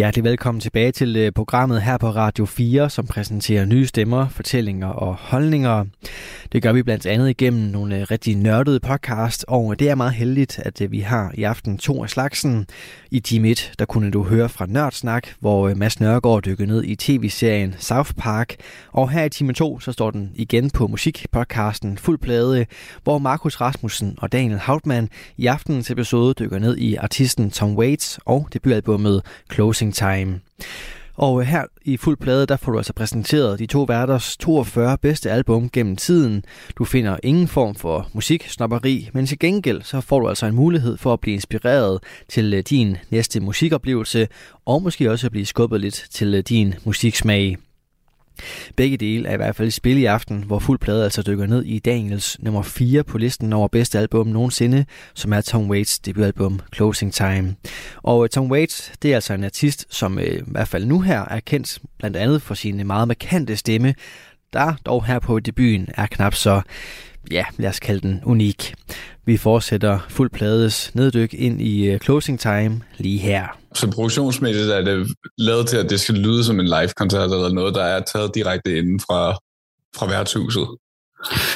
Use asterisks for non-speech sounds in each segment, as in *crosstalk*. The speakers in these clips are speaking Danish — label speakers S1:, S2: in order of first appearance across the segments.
S1: Hjertelig velkommen tilbage til øh, programmet her på Radio 4, som præsenterer nye stemmer, fortællinger og holdninger. Det gør vi blandt andet igennem nogle øh, rigtig nørdede podcast, og øh, det er meget heldigt, at vi har i aften to af slagsen. I Team 1, der kunne du høre fra Nørdsnak, hvor Mads Nørgaard dykker ned i tv-serien South Park. Og her i Team 2, så står den igen på musikpodcasten Fuld Plade, hvor Markus Rasmussen og Daniel Hautmann i aftenens episode dykker ned i artisten Tom Waits og debutalbummet Closing Time. Og øh, her i fuld plade, der får du altså præsenteret de to værters 42 bedste album gennem tiden. Du finder ingen form for musiksnopperi, men til gengæld så får du altså en mulighed for at blive inspireret til øh, din næste musikoplevelse, og måske også at blive skubbet lidt til øh, din musiksmag. Begge dele er i hvert fald i spil i aften, hvor fuld plade altså dykker ned i Daniels nummer 4 på listen over bedste album nogensinde, som er Tom Waits debutalbum Closing Time. Og øh, Tom Waits, det er altså en artist, som øh, i hvert fald nu her er kendt blandt andet for sin meget markante stemme, der dog her på debuten er knap så, ja, lad os kalde den unik. Vi fortsætter fuld plades neddyk ind i øh, Closing Time lige her.
S2: Så produktionsmæssigt er det lavet til, at det skal lyde som en live-koncert eller noget, der er taget direkte inden fra, fra værtshuset.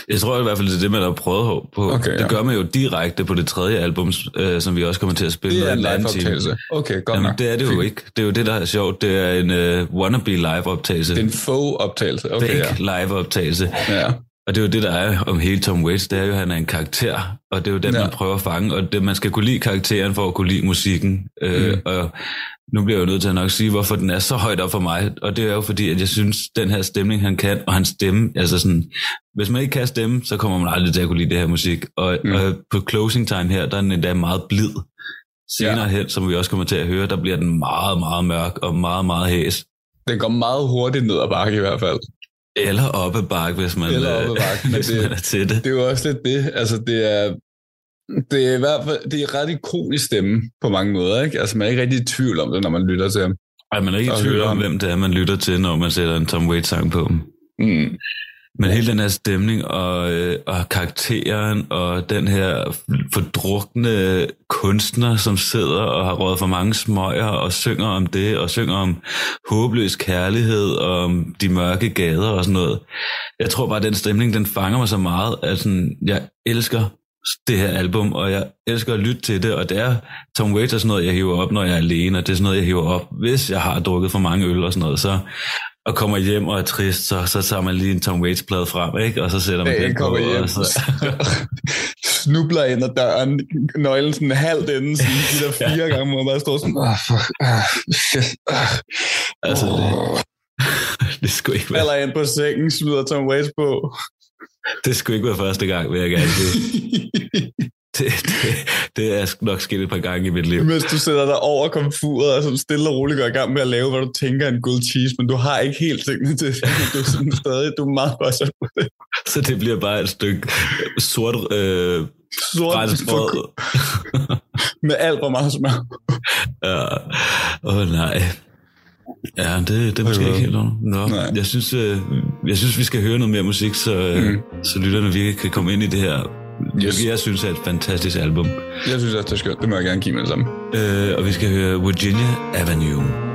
S3: Jeg tror i hvert fald, det er det, man har prøvet på. Okay, det ja. gør man jo direkte på det tredje album, øh, som vi også kommer til at spille.
S2: Det er en live-optagelse. Okay, godt
S3: Jamen, nok. det er det jo ikke. Det er jo det, der er sjovt. Det er en uh, wannabe live-optagelse.
S2: Det er en faux-optagelse. Okay,
S3: Fake ja. live-optagelse. Ja. Og det er jo det, der er om hele Tom Waits, det er jo, at han er en karakter, og det er jo den, ja. man prøver at fange, og det, man skal kunne lide karakteren for at kunne lide musikken. Øh, mm. Og nu bliver jeg jo nødt til at nok sige, hvorfor den er så højt op for mig, og det er jo fordi, at jeg synes, den her stemning, han kan, og hans stemme, altså sådan, hvis man ikke kan stemme, så kommer man aldrig til at kunne lide det her musik. Og, mm. og på closing time her, der er den endda meget blid. Senere ja. hen, som vi også kommer til at høre, der bliver den meget, meget mørk og meget, meget hæs.
S2: Den går meget hurtigt ned ad bakke i hvert fald.
S3: Eller op ad bakke, hvis man,
S2: Eller op ad bakke, *laughs* men det, man er til det. Det er jo også lidt det. Altså, det er, det er i hvert fald det er ret ikonisk stemme på mange måder. Ikke? Altså, man er ikke rigtig i tvivl om det, når man lytter til ham.
S3: Ej, man er ikke i tvivl om, hvem det er, man lytter til, når man sætter en Tom Waits-sang på. Mm. Men hele den her stemning og, øh, og karakteren og den her fordrukne kunstner, som sidder og har råd for mange smøger og synger om det, og synger om håbløs kærlighed og om de mørke gader og sådan noget. Jeg tror bare, at den stemning, den fanger mig så meget, at sådan, jeg elsker det her album, og jeg elsker at lytte til det, og det er Tom Waits er sådan noget, jeg hiver op, når jeg er alene, og det er sådan noget, jeg hiver op, hvis jeg har drukket for mange øl og sådan noget, så og kommer hjem og er trist, så, så tager man lige en Tom Waits-plade frem, ikke? og så sætter man den på. Hjem. Og så...
S2: Snubler ind ad døren, nøglen sådan halvt inden, sådan de der fire ja. gange, hvor man bare står sådan, oh, fuck, ah, shit, ah.
S3: Altså, det, *laughs* det skulle ikke være...
S2: Eller ind på sengen, smider Tom Waits på.
S3: Det skulle ikke være første gang, vil jeg gerne sige. *laughs* Det, det, det er nok sket et par gange i mit liv.
S2: Mens du sætter dig over komfuret og sådan stille og roligt går i gang med at lave, hvad du tænker en good cheese, men du har ikke helt tingene til det. Du er sådan stadig, du er meget godt på det.
S3: Så det bliver bare et stykke sort, øh, sort brød.
S2: med alt for meget smør.
S3: ja. Åh oh, nej. Ja, det, det er måske ikke helt Nå, jeg synes, øh, jeg synes, vi skal høre noget mere musik, så, øh, mm. så lytterne virkelig kan komme ind i det her Yes. Jeg synes, det er et fantastisk album.
S2: Jeg synes også, det er skønt. Det må jeg gerne give med det samme.
S3: Øh, og vi skal høre Virginia Avenue.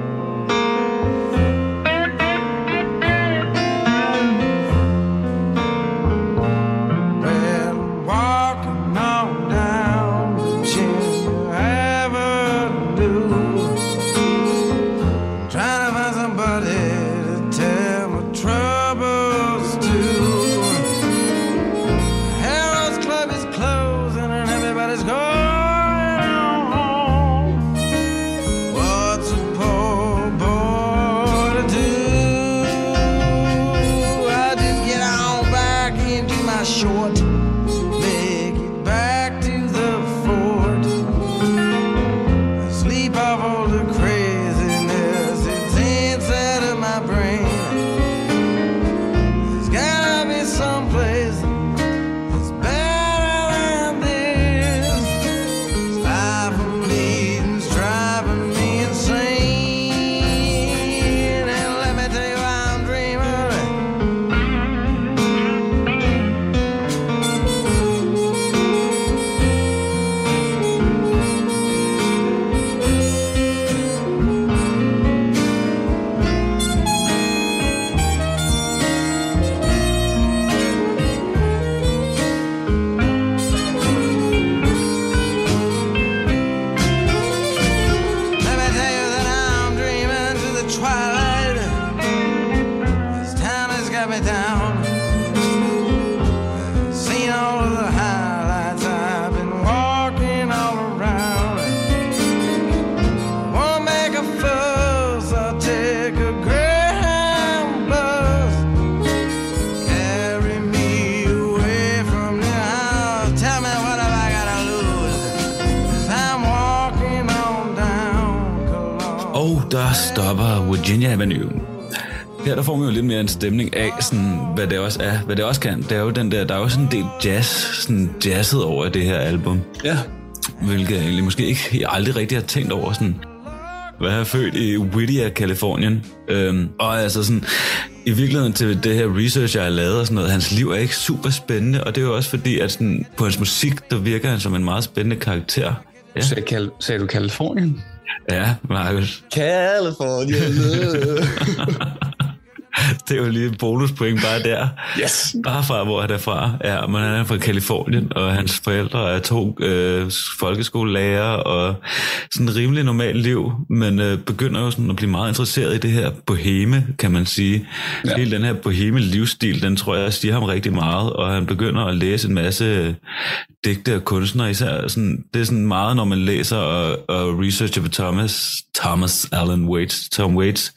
S3: Stemning af, sådan, hvad det også er, hvad det også kan. Det er jo den der, der er jo sådan en del jazz, sådan jazzet over det her album.
S2: Ja.
S3: Hvilket jeg egentlig måske ikke, jeg aldrig rigtig har tænkt over sådan, hvad jeg er født i Whittier, Kalifornien. Øhm, og altså sådan, i virkeligheden til det her research, jeg har lavet og sådan noget, hans liv er ikke super spændende, og det er jo også fordi, at sådan, på hans musik, der virker han som en meget spændende karakter.
S2: Ja. Sagde, kal- sagde du Kalifornien?
S3: Ja, Markus.
S2: Kalifornien. *laughs* *laughs*
S3: det er jo lige et bonuspoint bare der.
S2: Yes.
S3: Bare fra, hvor han er fra. Ja, men han er fra Kalifornien, og hans forældre er to øh, folkeskolelærer, og sådan et rimelig normalt liv, men øh, begynder jo sådan at blive meget interesseret i det her boheme, kan man sige. Ja. Hele den her boheme livsstil, den tror jeg siger ham rigtig meget, og han begynder at læse en masse digte og kunstnere, især sådan, det er sådan meget, når man læser og, og researcher på Thomas, Thomas Allen Waits, Tom Waits,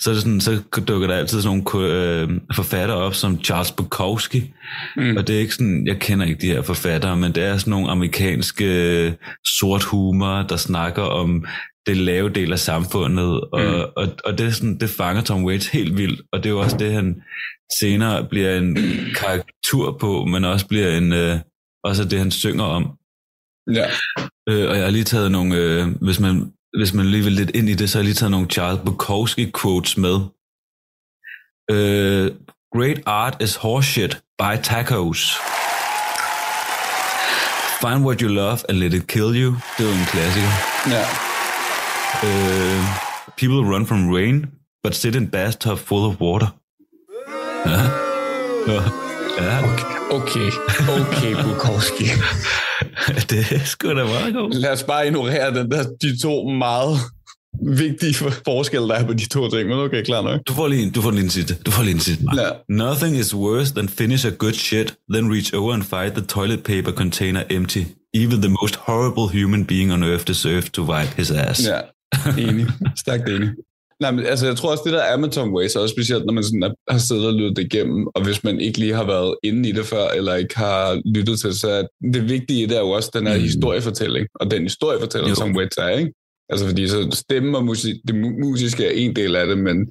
S3: så, er det sådan, så dukker der altid sådan nogle øh, forfattere op, som Charles Bukowski, mm. og det er ikke sådan, jeg kender ikke de her forfattere, men det er sådan nogle amerikanske sort humor, der snakker om det lave del af samfundet, og, mm. og, og det, er sådan, det fanger Tom Waits helt vildt, og det er jo også det, han senere bliver en karakter på, men også bliver en... Øh, også det, han synger om.
S2: Ja.
S3: Øh, og jeg har lige taget nogle, øh, hvis, man, hvis man lige vil lidt ind i det, så har jeg lige taget nogle Charles Bukowski quotes med. Øh, Great art is horseshit. Buy tacos. Find what you love and let it kill you. Det er jo en klassiker.
S2: Ja.
S3: Øh, people run from rain, but sit in bathtub full of water. Ja. Ja.
S2: ja. Okay. Okay, okay, Bukowski. *laughs*
S3: det er sgu da meget godt.
S2: Lad os bare ignorere den der, de to meget vigtige forskelle, der er på de to ting, men okay, klar nok.
S3: Du får lige, du får lige en sidste. Du får lige en sidste. Ja. Nothing is worse than finish a good shit, then reach over and find the toilet paper container empty. Even the most horrible human being on earth deserves to wipe his ass.
S2: Ja, enig. Stærkt enig. Nej, men altså, jeg tror også, det der er med Tom Waits, også specielt når man sådan har siddet og lyttet det igennem, og hvis man ikke lige har været inde i det før, eller ikke har lyttet til, så er det vigtige det er jo også den her mm. historiefortælling, og den historiefortælling, som Waits er, ikke? Altså fordi så stemme og musik, det musiske er en del af det, men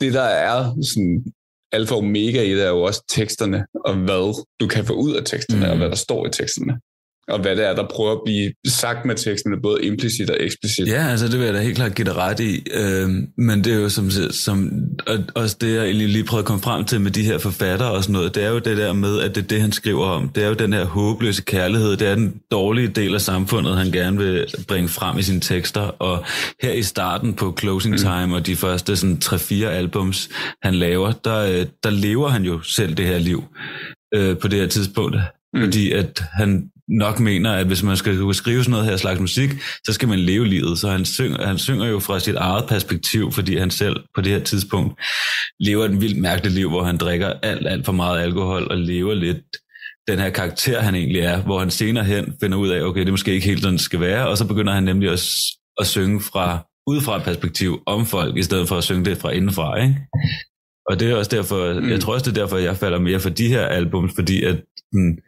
S2: det der er sådan alfa og omega i det er jo også teksterne, og hvad du kan få ud af teksterne, mm. og hvad der står i teksterne og hvad det er, der prøver at blive sagt med teksterne, både implicit og eksplicit.
S3: Ja, altså det vil jeg da helt klart give dig ret i, øh, men det er jo som, som og også det, jeg egentlig lige prøvede at komme frem til med de her forfattere og sådan noget, det er jo det der med, at det er det, han skriver om. Det er jo den her håbløse kærlighed, det er den dårlige del af samfundet, han gerne vil bringe frem i sine tekster, og her i starten på Closing mm. Time mm. og de første sådan 3-4 albums, han laver, der, øh, der lever han jo selv det her liv øh, på det her tidspunkt. Mm. Fordi at han nok mener, at hvis man skal skrive sådan noget her slags musik, så skal man leve livet. Så han synger, han synger jo fra sit eget perspektiv, fordi han selv på det her tidspunkt lever et vildt mærkeligt liv, hvor han drikker alt, alt for meget alkohol og lever lidt den her karakter, han egentlig er, hvor han senere hen finder ud af, okay, det er måske ikke helt sådan, det skal være, og så begynder han nemlig at, at synge fra udefra et perspektiv om folk, i stedet for at synge det fra indenfra, ikke? Og det er også derfor, mm. jeg tror også, det er derfor, jeg falder mere for de her albums, fordi at hmm,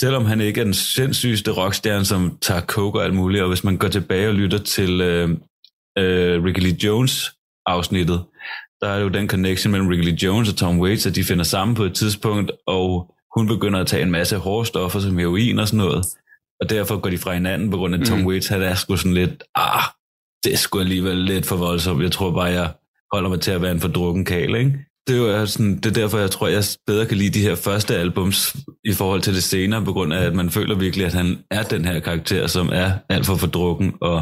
S3: selvom han ikke er den sindssygeste rockstjerne, som tager coke og alt muligt, og hvis man går tilbage og lytter til øh, øh, Ricky Lee Jones afsnittet, der er jo den connection mellem Ricky Lee Jones og Tom Waits, at de finder sammen på et tidspunkt, og hun begynder at tage en masse hårde stoffer som heroin og sådan noget, og derfor går de fra hinanden, på grund af Tom mm. Waits, han er sgu sådan lidt, ah, det er sgu alligevel lidt for voldsomt, jeg tror bare, jeg holder mig til at være en fordrukken kale, ikke? Det er jo sådan, det er derfor, jeg tror, jeg bedre kan lide de her første albums i forhold til det senere, på grund af, at man føler virkelig, at han er den her karakter, som er alt for fordrukken og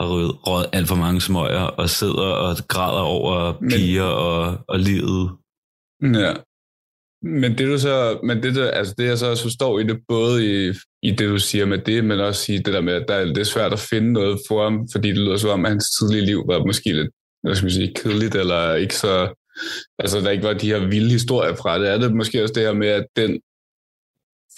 S3: har rød alt for mange smøger og sidder og græder over piger men, og, og livet.
S2: Ja. Men det du så, men det, der, altså det jeg så også forstår i det, både i, i det du siger med det, men også i det der med, at der er, det er svært at finde noget for ham, fordi det lyder som om, at hans tidlige liv var måske lidt, hvad skal man sige, kedeligt, eller ikke så altså der ikke var de her vilde historier fra det, er det måske også det her med, at den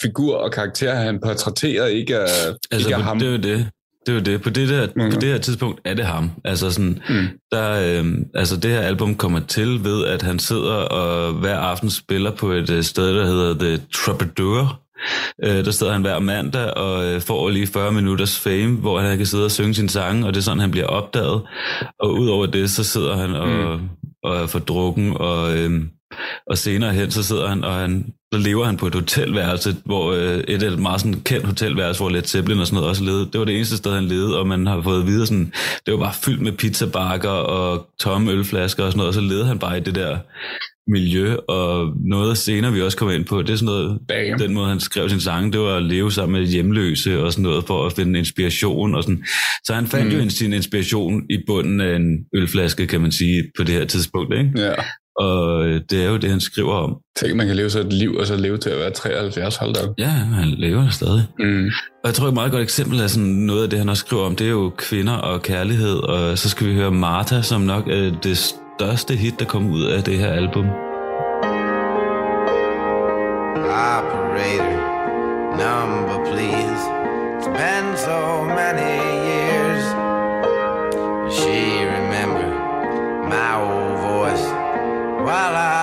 S2: figur og karakter, han portrætterer, ikke er,
S3: altså,
S2: ikke er ham.
S3: det er jo det. Det er jo det. På det, der, mm. på det her tidspunkt er det ham. Altså, sådan, mm. der, øh, altså det her album kommer til ved, at han sidder og hver aften spiller på et øh, sted, der hedder The Troubadour,
S4: Øh, der sidder han hver mandag og øh, får lige 40 minutters fame, hvor han kan sidde og synge sin sange, og det er sådan, han bliver opdaget. Og udover det, så sidder han og, mm og er for drukken, og, øh, og senere hen, så sidder han, og han, så lever han på et hotelværelse, hvor øh, et et meget sådan kendt hotelværelse, hvor Led Zeppelin og sådan noget også levede. Det var det eneste sted, han levede, og man har fået videre sådan, det var bare fyldt med pizzabakker og tomme ølflasker og sådan noget, og så levede han bare i det der miljø, og noget senere, vi også kommer ind på, det er sådan noget, Damn. den måde, han skrev sin sang, det var at leve sammen med hjemløse og sådan noget, for at finde inspiration og sådan. Så han fandt mm. jo sin inspiration i bunden af en ølflaske, kan man sige, på det her tidspunkt, ikke?
S2: Ja.
S4: Og det er jo det, han skriver om.
S2: Tænk, man kan leve så et liv, og så leve til at være 73, hold da
S4: Ja, han lever stadig. Mm. Og jeg tror, et meget godt eksempel af sådan noget af det, han også skriver om, det er jo kvinder og kærlighed. Og så skal vi høre Martha, som nok er det største hit, der kom ud af det her album. Operator, number please. It's been so many years. She remember my old voice while I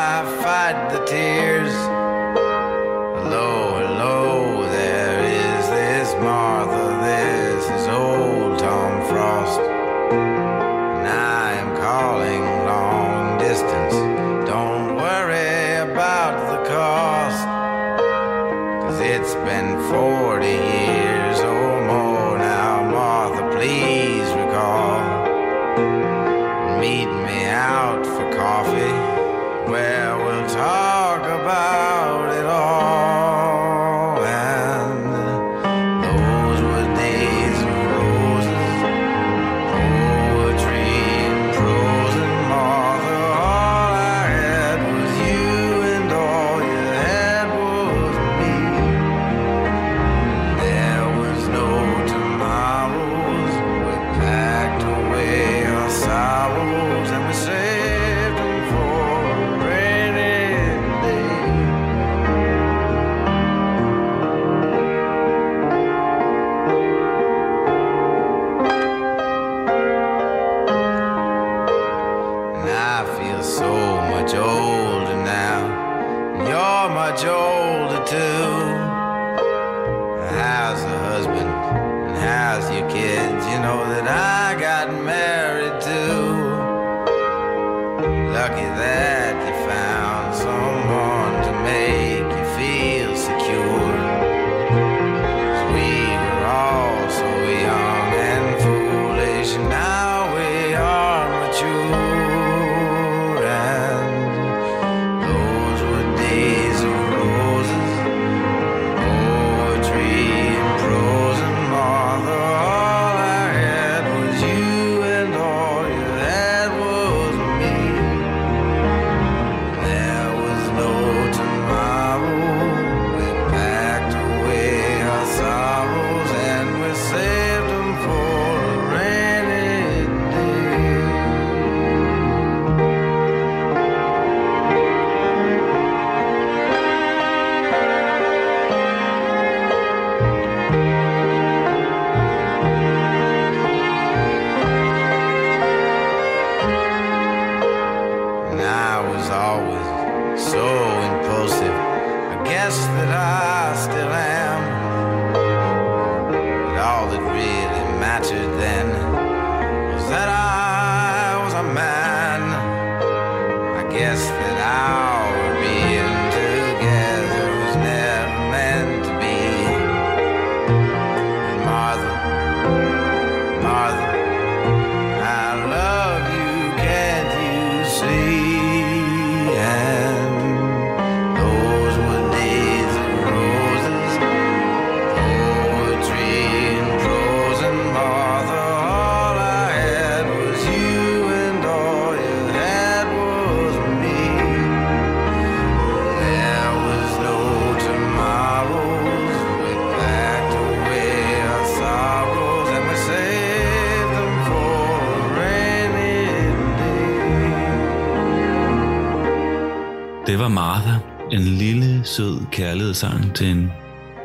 S4: Det var Martha. En lille, sød kærlighedssang til en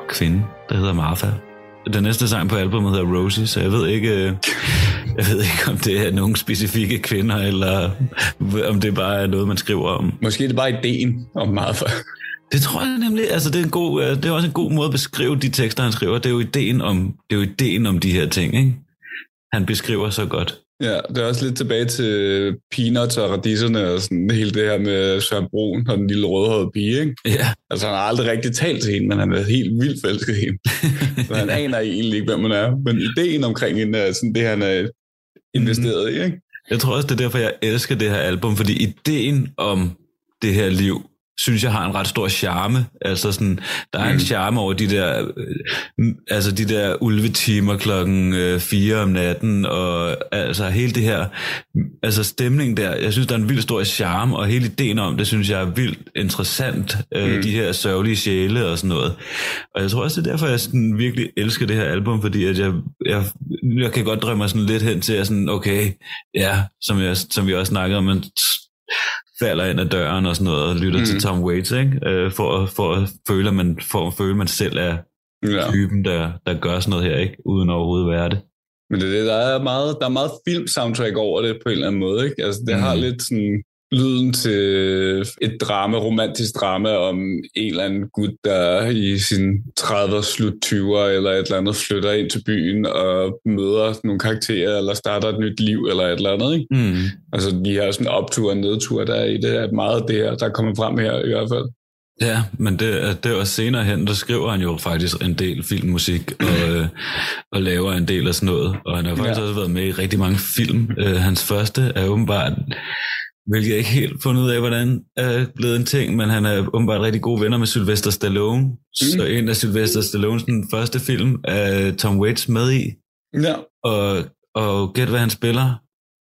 S4: kvinde, der hedder Martha. Den næste sang på albumet hedder Rosie, så jeg ved ikke, øh, jeg ved ikke om det er nogle specifikke kvinder, eller om det bare er noget, man skriver om.
S2: Måske er det bare ideen om Martha.
S3: Det tror jeg nemlig, altså det er, en god, det er også en god måde at beskrive de tekster, han skriver. Det er jo ideen om, det er jo ideen om de her ting, ikke? Han beskriver så godt.
S2: Ja, det er også lidt tilbage til peanuts og radiserne og sådan hele det her med Søren Brun og den lille rødhårede pige, ikke?
S3: Ja.
S2: Altså han har aldrig rigtig talt til hende, men han er helt vildt forelsket i hende. *laughs* så han aner egentlig ikke, hvem man er. Men ideen omkring hende er sådan det, han er investeret i, ikke?
S3: Jeg tror også, det er derfor, jeg elsker det her album, fordi ideen om det her liv, synes jeg har en ret stor charme. Altså sådan, der er mm. en charme over de der, øh, altså de der ulvetimer klokken øh, 4 om natten, og altså hele det her, altså stemning der, jeg synes, der er en vild stor charme, og hele ideen om det, synes jeg er vildt interessant, øh, mm. de her sørgelige sjæle og sådan noget. Og jeg tror også, det er derfor, jeg sådan virkelig elsker det her album, fordi at jeg, jeg, jeg kan godt drømme mig sådan lidt hen til, at sådan, okay, ja, som, jeg, som vi også snakkede om, man falder ind ad døren og sådan noget, og lytter mm. til Tom Waits, ikke? Øh, for, for at føle, at man, for at føle, at man selv er ja. typen, der, der gør sådan noget her, ikke? uden overhovedet at være det.
S2: Men det, det, der er meget, der er meget film-soundtrack over det på en eller anden måde, ikke? Altså, det mm. har lidt sådan lyden til et drama, romantisk drama om en eller anden gut, der i sin 30'er, slut 20'er eller et eller andet flytter ind til byen og møder nogle karakterer eller starter et nyt liv eller et eller andet. Ikke? Mm. Altså de her sådan optur og nedtur, der er i det, er meget det her, der kommer frem her i hvert fald.
S3: Ja, men det, det også senere hen, der skriver han jo faktisk en del filmmusik og, *laughs* øh, og laver en del af sådan noget. Og han har faktisk ja. også været med i rigtig mange film. Øh, hans første er åbenbart hvilket jeg ikke helt fundet ud af, hvordan er blevet en ting, men han er åbenbart rigtig gode venner med Sylvester Stallone. Mm. Så en af Sylvester Stallones den første film er Tom Waits med i.
S2: Ja.
S3: Og, og gæt, hvad han spiller.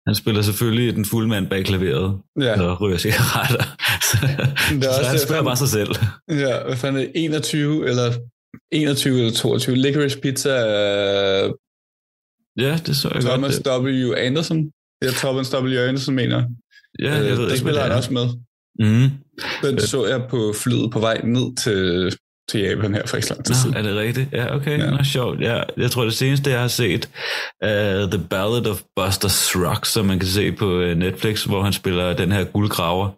S3: Han spiller selvfølgelig den fulde mand bag klaveret, ja. og ryger cigaretter. *laughs* så, det er også, så han spiller bare sig selv.
S2: Ja, hvad fanden er 21 eller 21 eller 22? Licorice Pizza uh,
S3: Ja, det så jeg
S2: Thomas
S3: godt.
S2: W. Anderson. Det er Thomas W. Anderson, mener
S3: Ja, jeg øh, ved
S2: ikke, spiller han også med.
S3: Mm.
S2: Den så jeg på flyet på vej ned til, til Japan her for ikke lang tid siden.
S3: Er det rigtigt? Ja, okay. Ja. Nå, sjovt. Ja, jeg tror, det seneste, jeg har set, er The Ballad of Buster Scruggs, som man kan se på øh, Netflix, hvor han spiller den her guldgraver.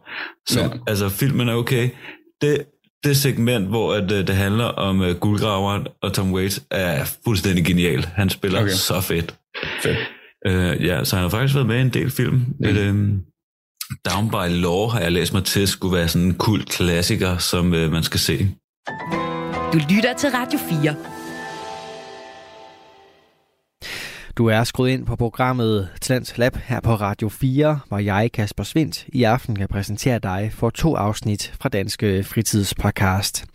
S3: Så, ja. Altså, filmen er okay. Det, det segment, hvor at, øh, det handler om uh, guldgraveren og Tom Waits, er fuldstændig genial. Han spiller okay. så fedt.
S2: Fedt.
S3: Uh, ja, så han har faktisk været med i en del film. Mm. Et, um, Down by Law har jeg læst mig til, skulle være sådan en kult klassiker, som øh, man skal se.
S5: Du lytter til Radio 4.
S1: Du er skruet ind på programmet Tlands Lab her på Radio 4, hvor jeg, Kasper Svindt, i aften kan præsentere dig for to afsnit fra Danske Fritidspodcast.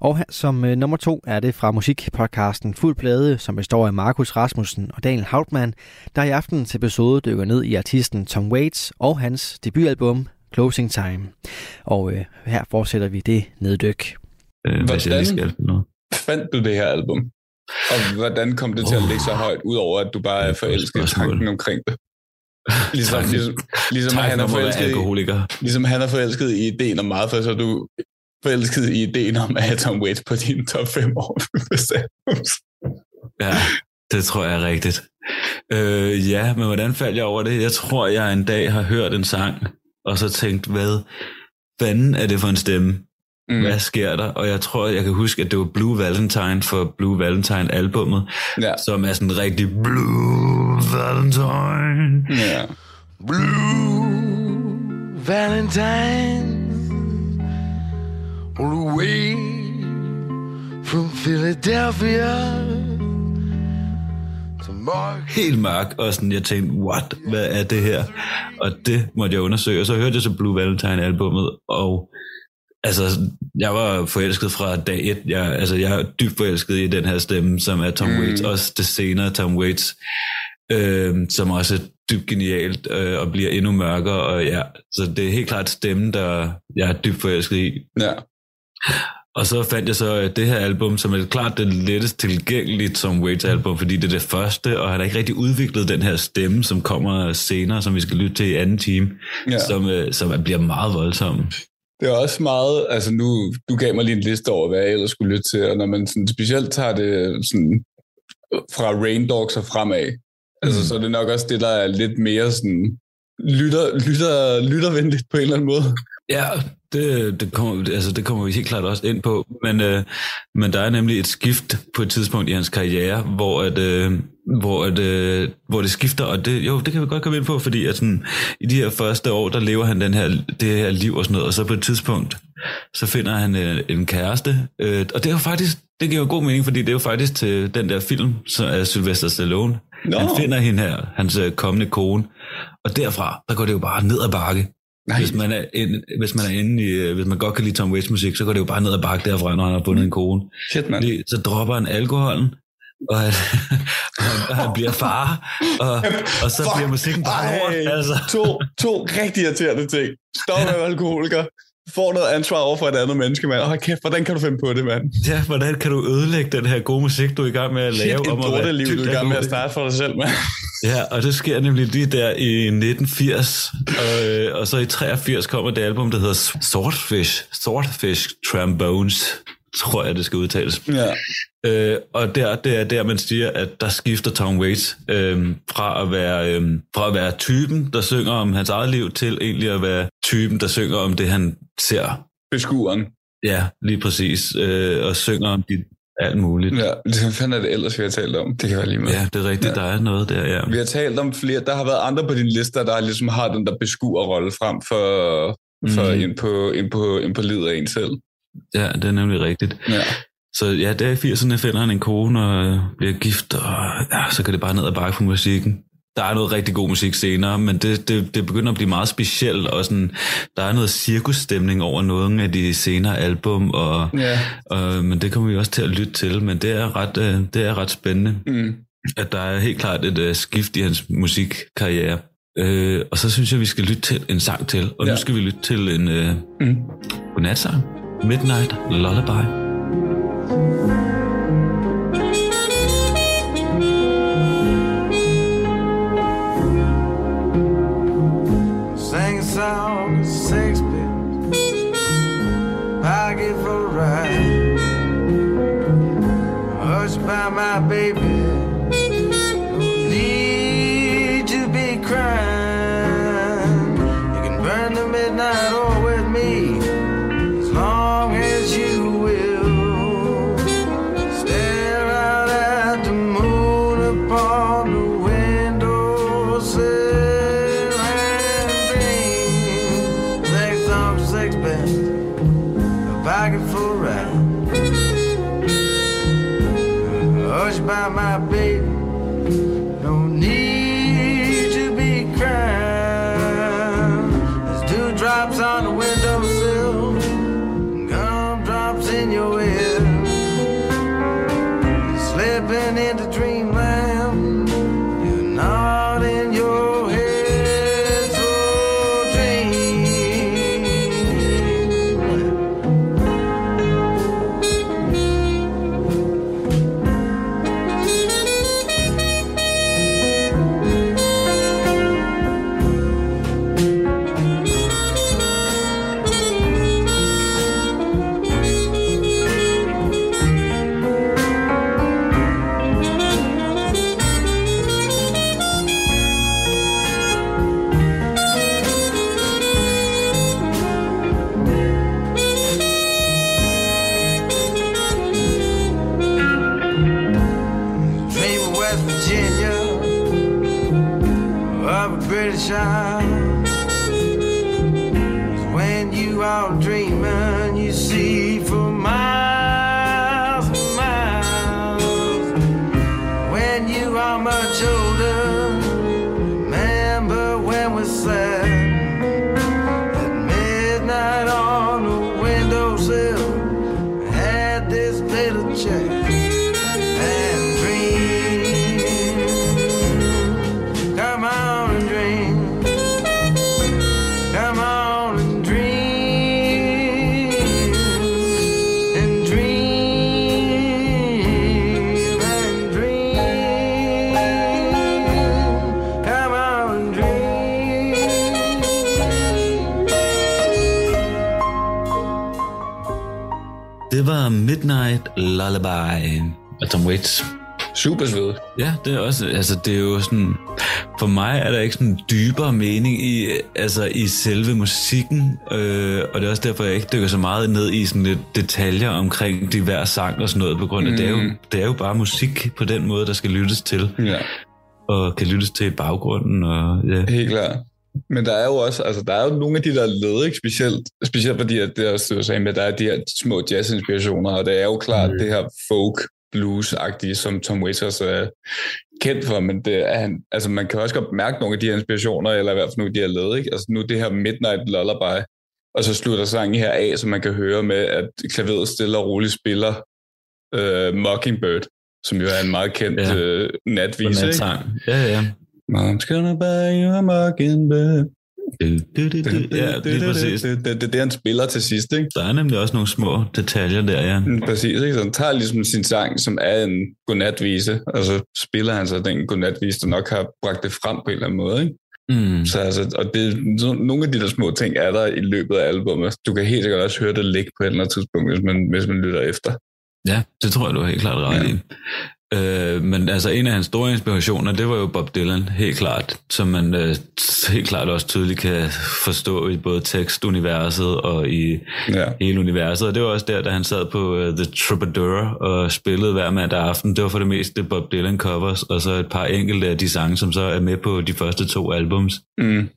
S1: Og her som øh, nummer to er det fra musikpodcasten Fuld Plade, som består af Markus Rasmussen og Daniel Hautmann, der i aftens episode dykker ned i artisten Tom Waits og hans debutalbum Closing Time. Og øh, her fortsætter vi det neddyk.
S3: Øh, Hvordan
S2: fandt du det her album? Og hvordan kom det til at ligge så højt, udover at du bare er forelsket i tanken omkring det? *laughs* Ligesom, ligesom, ligesom, han er forelsket i, ligesom han er forelsket i ideen om meget, for så er du forelsket i ideen om at have Tom Waits på din top 5 år. *laughs*
S3: ja, det tror jeg er rigtigt. Øh, ja, men hvordan faldt jeg over det? Jeg tror, jeg en dag har hørt en sang, og så tænkt, hvad fanden er det for en stemme? Mm. Hvad sker der? Og jeg tror, jeg kan huske, at det var Blue Valentine for Blue Valentine albummet, ja. som er sådan rigtig Blue Valentine.
S2: Ja.
S4: Blue Valentine all the way from Philadelphia
S3: helt mørk, og sådan, jeg tænkte, what, hvad er det her? Og det måtte jeg undersøge, og så hørte jeg så Blue Valentine-albummet, og Altså, jeg var forelsket fra dag et. Jeg, altså, jeg er dybt forelsket i den her stemme, som er Tom mm. Waits. Også det senere Tom Waits, øh, som også er dybt genialt øh, og bliver endnu mørkere. Og ja, så det er helt klart stemmen, der jeg er dybt forelsket i.
S2: Ja.
S3: Og så fandt jeg så det her album, som er klart det lettest tilgængelige Tom Waits album, fordi det er det første, og han har ikke rigtig udviklet den her stemme, som kommer senere, som vi skal lytte til i anden time, ja. som, øh, som bliver meget voldsom.
S2: Det er også meget, altså nu, du gav mig lige en liste over, hvad jeg ellers skulle lytte til, og når man sådan specielt tager det sådan fra Rain Dogs og fremad, altså, mm. altså så er det nok også det, der er lidt mere sådan lytter, lytter, lyttervenligt på en eller anden måde.
S3: Ja, det, det, kommer, altså, det kommer vi helt klart også ind på, men, øh, men der er nemlig et skift på et tidspunkt i hans karriere, hvor, at, øh, hvor, at, øh, hvor det skifter, og det, jo, det kan vi godt komme ind på, fordi at sådan, i de her første år, der lever han den her, det her liv og sådan noget, og så på et tidspunkt, så finder han øh, en kæreste, øh, og det er jo faktisk, det giver jo god mening, fordi det er jo faktisk til den der film, så er Sylvester Stallone.
S2: Nå.
S3: Han finder hende her, hans øh, kommende kone, og derfra, der går det jo bare ned ad bakke.
S2: Nej.
S3: Hvis man, er ind, hvis man er inde i, øh, hvis man godt kan lide Tom Waits musik, så går det jo bare ned ad bakke derfra, når han har fundet en kone.
S2: Shit, mand.
S3: Fordi så dropper han alkoholen, og han, *laughs* og han, bliver far, og, og så
S2: Fuck.
S3: bliver musikken bare
S2: Ej,
S3: lort. Altså.
S2: to, to rigtig irriterende ting. Stop med alkoholiker. Får noget ansvar over for et andet menneske, mand. Åh, kæft, hvordan kan du finde på det, mand?
S3: Ja, hvordan kan du ødelægge den her gode musik, du er i gang med at
S2: Shit,
S3: lave?
S2: et
S3: om være
S2: lorteliv, du er i gang med at starte for dig selv, mand. *laughs*
S3: Ja, og det sker nemlig lige der i 1980, og, øh, og så i 83 kommer det album, der hedder Swordfish, Swordfish Trombones, tror jeg, det skal udtales.
S2: Ja.
S3: Øh, og der, det er der, man siger, at der skifter Tom Waits øh, fra, at være, øh, fra at være typen, der synger om hans eget liv, til egentlig at være typen, der synger om det, han ser.
S2: Beskueren.
S3: Ja, lige præcis. Øh, og synger om dit, alt muligt.
S2: Ja, *laughs* hvad fanden er det ellers, vi har talt om? Det kan være lige med.
S3: Ja, det er rigtigt, ja. der er noget der, ja.
S2: Vi har talt om flere, der har været andre på din liste, der ligesom har den der beskuerrolle frem for, for
S3: Mhm.
S2: ind, på, ind, på, ind på livet af en selv.
S3: Ja, det er nemlig rigtigt.
S2: Ja.
S3: Så ja, der i 80'erne finder han en kone og øh, bliver gift, og ja, så kan det bare ned og bakke på musikken. Der er noget rigtig god musik senere, men det, det, det begynder at blive meget specielt, og sådan, der er noget cirkusstemning over nogle af de senere album, og,
S2: Ja.
S3: og, men det kommer vi også til at lytte til, men det er ret, øh, det er ret spændende,
S2: Mm.
S3: at der er helt klart et uh, skift i hans musikkarriere. Øh, og så synes jeg, vi skal lytte til en sang til, og ja. Nu skal vi lytte til en uh,
S2: Mm.
S3: godnatsang, Midnight Lullaby.
S4: Sing a song, sixpence, pocket for a ride. Hush by my baby,
S3: Lullaby af Tom Waits.
S2: Super sved.
S3: Ja, det er også, altså det er jo sådan, for mig er der ikke sådan en dybere mening i, altså i selve musikken, øh, og det er også derfor, jeg ikke dykker så meget ned i sådan lidt detaljer omkring de hver sang og sådan noget, på grund af, mm. det, er jo, det er jo bare musik på den måde, der skal lyttes til,
S2: Ja,
S3: og kan lyttes til i baggrunden, og ja.
S2: helt klart. Men der er jo også, altså der er jo nogle af de der led, ikke? Specielt, specielt fordi, at det er også, du sagde med, der er de her små jazz-inspirationer, og det er jo klart mm. det her folk blues-agtige, som Tom Waits er kendt for, men det er han, altså man kan også godt mærke nogle af de her inspirationer, eller i hvert fald nogle af de her led, ikke? Altså nu det her Midnight Lullaby, og så slutter sangen her af, så man kan høre med, at klaveret stille og roligt spiller uh, Mockingbird, som jo er en meget kendt
S3: Ja. På
S2: natvise, ikke?
S3: Ja, ja.
S2: Mom's gonna buy you a mockingbird.
S3: Ja, lige præcis.
S2: Det, det, det er det, han spiller til sidst, ikke?
S3: Der er nemlig også nogle små detaljer der, ja.
S2: Mm, Præcis, ikke? Så han tager ligesom sin sang, som er en godnatvise, og så spiller han så den godnatvise, der nok har bragt det frem på en eller anden måde, ikke?
S3: Mm.
S2: Så altså, og det, nogle af de der små ting er der i løbet af albumet. Du kan helt sikkert også høre det ligge på et eller andet tidspunkt, hvis man, hvis man lytter efter.
S3: Ja, det tror jeg, du har helt klart ret
S2: Ja.
S3: i. Øh, men altså en af hans store inspirationer, det var jo Bob Dylan, helt klart, som man øh, helt klart også tydeligt kan forstå i både tekstuniverset og i
S2: Ja.
S3: hele universet. Og det var også der, da han sad på uh, The Troubadour og spillede hver mandag aften. Det var for det meste Bob Dylan covers, og så et par enkelte af de sange, som så er med på de første to albums,
S2: Mm.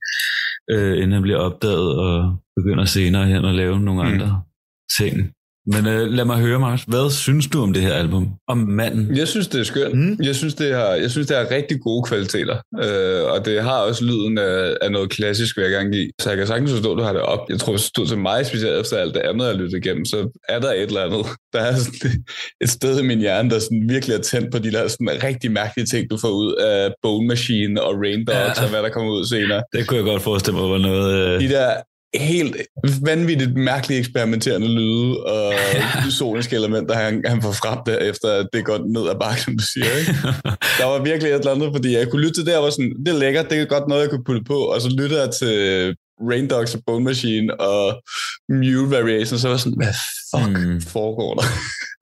S3: øh, inden han bliver opdaget og begynder senere hen at lave nogle
S2: Mm.
S3: andre ting. Men øh, lad mig høre, Magnus, hvad synes du om det her album? Om manden?
S2: Jeg synes, det er skønt.
S3: Mm.
S2: Jeg, synes, det har, jeg synes, det har rigtig gode kvaliteter. Øh, og det har også lyden af, af noget klassisk, vil jeg gerne give. Så jeg kan sagtens forstå, at du har det op. Jeg tror, hvis stod til mig, specielt efter alt det andet, jeg har lyttet igennem, så er der et eller andet. *laughs* Der er sådan et sted i min hjerne, der sådan virkelig er tændt på de der sådan rigtig mærkelige ting, du får ud af Bone Machine og Rain Dogs
S3: ja.
S2: og hvad der kommer ud senere.
S3: Det kunne jeg godt forestille mig var noget... Øh...
S2: De der helt vanvittigt mærkelige eksperimenterende lyde og *laughs* soniske elementer, han, han får frem der, efter at det går ned ad bakken, som du siger. Ikke? *laughs* Der var virkelig et eller andet, fordi jeg kunne lytte til det, og var sådan, det er lækkert, det er godt noget, jeg kunne putte på, og så lyttede jeg til Rain Dogs og Bone Machine og Mule Variations, så var jeg sådan, hvad fuck
S3: mm.
S2: foregår der?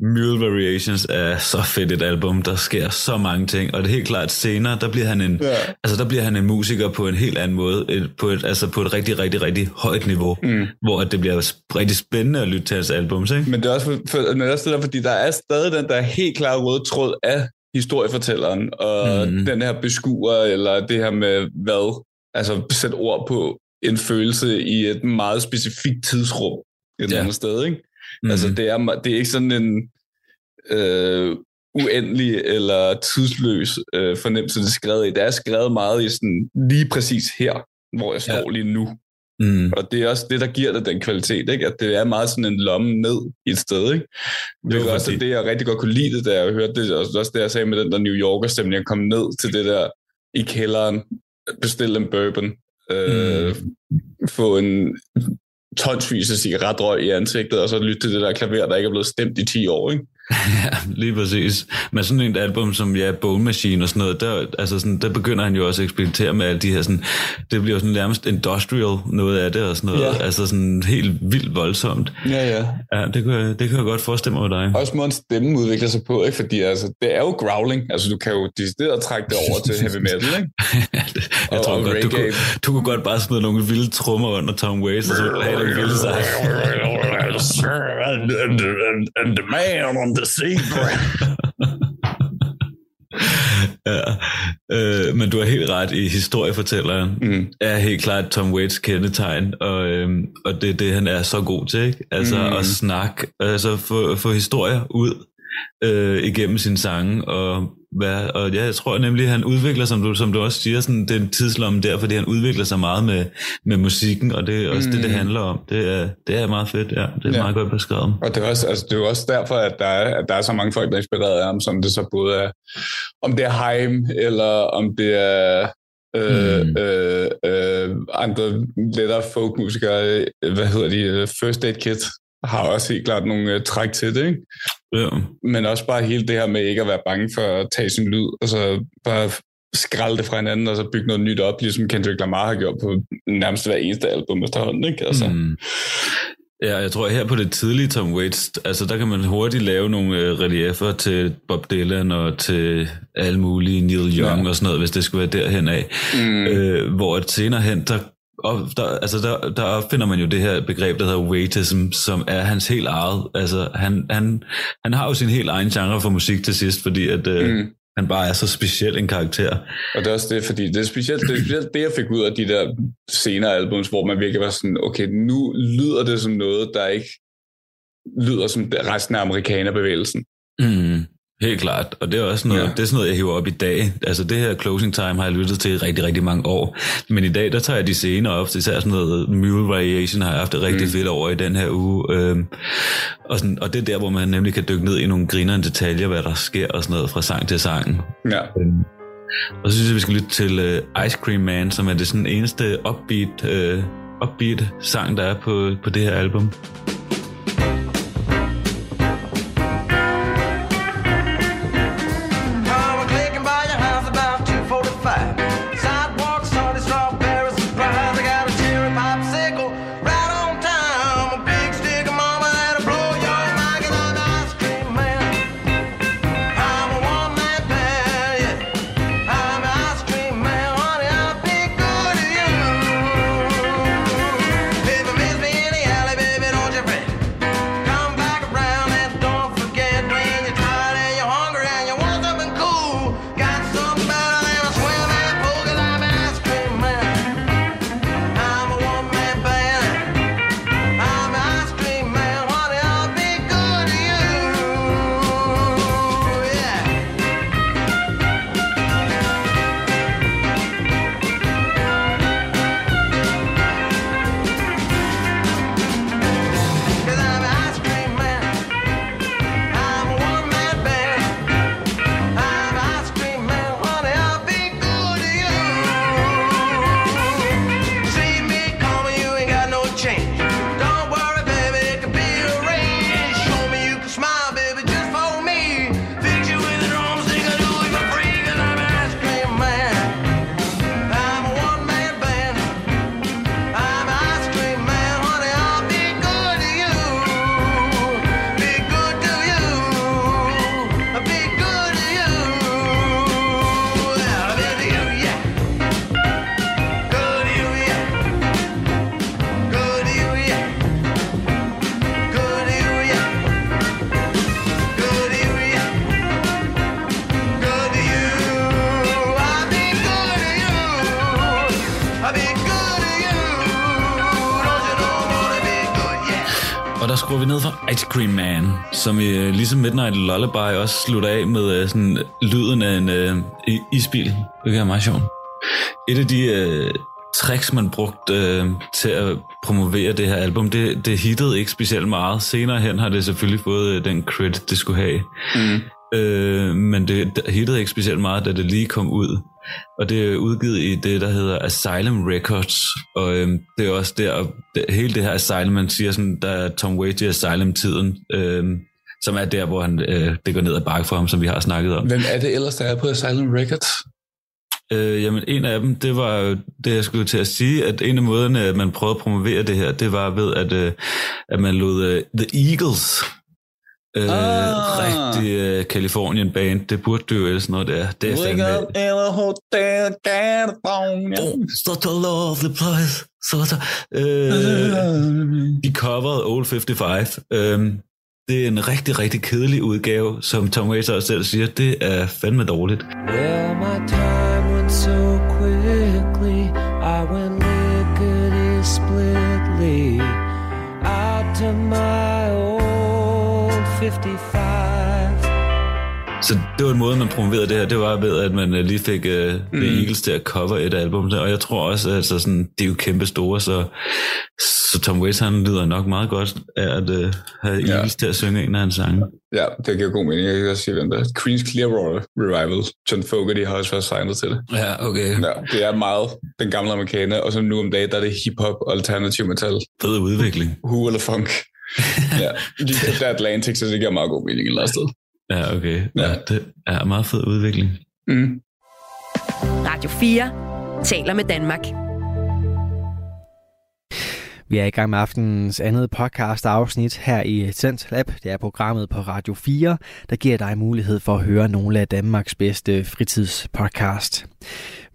S3: Mule Variations er så fedt et album, der sker så mange ting, og det er helt klart senere, der bliver han en,
S2: Ja.
S3: altså der bliver han en musiker på en helt anden måde, et, på et, altså på et rigtig, rigtig, rigtig højt niveau,
S2: Mm.
S3: hvor det bliver rigtig spændende at lytte til hans albums, ikke?
S2: Men det er også, for, for, men det er også der, fordi der er stadig den der helt klare røde tråd af historiefortælleren, og mm. den her beskuer, eller det her med hvad, altså sætte ord på en følelse i et meget specifikt tidsrum et
S3: ja.
S2: andet sted, ikke?
S3: Mm.
S2: Mm. Altså det er, det er ikke sådan en øh, uendelig eller tidsløs øh, fornemmelse, det er skrevet i. Det er skrevet meget i sådan lige præcis her, hvor jeg står
S3: Ja.
S2: lige nu.
S3: mm.
S2: Og det er også det, der giver det den kvalitet, ikke? at det er meget sådan en lomme ned i et sted. Ikke? Det er også det, jeg rigtig godt kunne lide det, da jeg hørte det. Og også det, jeg sagde med den der New Yorker-stemning. Jeg kom ned til det der i kælderen, bestille en bourbon, øh, få en tonsvis af cigaretrøg i ansigtet, og så lytte til det der klaver, der ikke er blevet stemt i 10 år. Ikke?
S3: Ja, lige præcis. Men sådan et album som ja, Bone Machine og sådan noget, der, altså sådan, der begynder han jo også at eksperimentere med alle de her sådan, det bliver jo sådan nærmest industrial noget af det og sådan noget,
S2: Ja.
S3: altså sådan helt vildt voldsomt.
S2: Ja, ja.
S3: Ja, det kan, jeg- det kan jeg godt forestille mig med dig.
S2: Også måden stemmen udvikler sig på, ikke? fordi altså, det er jo growling. Altså, du kan jo decideret trække det over til heavy metal, ikke?
S3: jeg
S2: Og-
S3: tror
S2: og
S3: godt, du kunne, du kunne godt bare smide nogle vilde trommer under Tom Waits, og så have den vilde sig.
S2: and, and, and, and the man on the zebra. *laughs*
S3: ja. øh, men du har helt ret i historiefortælleren.
S2: Mm.
S3: er helt klart Tom Waits kendetegn, og, øhm, og det er det, han er så god til, ikke? Altså
S2: Mm.
S3: at snakke, altså få, få historier ud øh, igennem sine sange, og, hvad, og ja, jeg tror nemlig, at han udvikler, som du, som du også siger, sådan den tidslomme der, fordi han udvikler sig meget med, med musikken, og det er også mm. det, det
S2: Mm.
S3: handler om. Det er, det er meget fedt, ja. Det er ja.
S2: Ja.
S3: meget godt beskrevet.
S2: Og det er, også, altså, det er jo også derfor, at der, er, at der er så mange folk, der er inspireret af ham, som det så både er, om det er Haim, eller om det er øh,
S3: Mm.
S2: øh, øh, andre lettere folkmusikere, øh, hvad hedder de, øh, First Aid Kit, har også helt klart nogle øh, træk til det, ikke?
S3: Ja.
S2: men også bare hele det her med ikke at være bange for at tage sin lyd, og så bare skralde det fra hinanden, og så bygge noget nyt op, ligesom Kendrick Lamar har gjort på nærmest hver eneste album efterhånden, ikke? Altså, mm.
S3: Ja, jeg tror her på det tidlige Tom Waits, altså der kan man hurtigt lave nogle øh, reliefer til Bob Dylan og til alle mulige Neil Young ja. og sådan noget, hvis det skulle være derhen af. Mm. Øh, hvor senere hen, der, og der, altså der, der opfinder man jo det her begreb, der hedder waitism, som er hans helt eget. Altså han, han, han har jo sin helt egen genre for musik til sidst, fordi at, øh, mm han bare er så speciel en karakter.
S2: Og det er også det, fordi det er specielt det, er specielt det jeg fik ud af de der senere albums, hvor man virkelig var sådan, okay, nu lyder det som noget, der ikke lyder som resten af amerikanerbevægelsen.
S3: Mm. Helt klart, og det er også noget, ja. det er sådan noget, jeg hiver op i dag. Altså det her Closing Time har jeg lyttet til i rigtig, rigtig mange år. Men i dag, der tager jeg de scener op, især sådan noget Mule Variation har jeg haft det rigtig mm. fedt over i den her uge. Øhm, og, sådan, og det er der, hvor man nemlig kan dykke ned i nogle grinerende detaljer, hvad der sker og sådan noget fra sang til sang.
S2: Ja. Øhm,
S3: og så synes jeg, vi skal lytte til uh, Ice Cream Man, som er det sådan eneste upbeat, uh, upbeat sang, der er på, på det her album. Ice Cream Man, som uh, ligesom Midnight Lullaby også slutter af med uh, sådan lyden af en uh, isbil. Det er meget sjovt. Et af de uh, tricks, man brugte uh, til at promovere det her album, det, det hittede ikke specielt meget. Senere hen har det selvfølgelig fået uh, den credit, det skulle have. Mm. Uh, men det, det hittede ikke specielt meget, da det lige kom ud. Og det er udgivet i det, der hedder Asylum Records. Og øhm, det er også der, det, hele det her Asylum, man siger sådan, der er Tom Waits i Asylum-tiden, øhm, som er der, hvor han, øh, det går ned ad bakke for ham, som vi har snakket om.
S2: Hvem er det ellers, der er på Asylum Records?
S3: Øh, jamen, en af dem, det var det, jeg skulle til at sige, at en af måderne, at man prøvede at promovere det her, det var ved, at, øh, at man lod uh, The Eagles Øh, ah. Rigtig uh, Californian band. Det burde du jo sådan noget der. Det er fandme... Hotel California. Oh, such a lovely place. Such a, uh, de coverede Old 55. Um, det er en rigtig, rigtig kedelig udgave, som Tom Waits også selv siger. Det er fandme dårligt. Well, my time went so quickly. I went lickety splitly out to my own 55. Så det var en måde, man promoverede det her, det var ved, at man øh, lige fik uh, mm. The Eagles til at cover et album. Og jeg tror også, at altså, sådan, det er jo kæmpe store, så, så Tom Waits han lyder nok meget godt af at uh, have ja. Eagles til at synge en af hans sange.
S2: Ja, det giver god mening. Jeg kan også sige, hvem der Queen's Clearwater Revival. John Fogerty har også været signet til det.
S3: Ja, okay.
S2: Ja, det er meget den gamle amerikaner, og så nu om dagen, der er det hip-hop og alternativ metal.
S3: Fed udvikling.
S2: Who eller funk. Ja, de købte Atlantic, så det giver meget god mening et eller andet sted.
S3: Ja, okay. Ja. ja det er meget fed udvikling.
S5: Mm. Radio 4 taler med Danmark.
S1: Vi er i gang med aftenens andet podcast afsnit her i Sense Lab. Det er programmet på Radio 4, der giver dig mulighed for at høre nogle af Danmarks bedste fritidspodcast.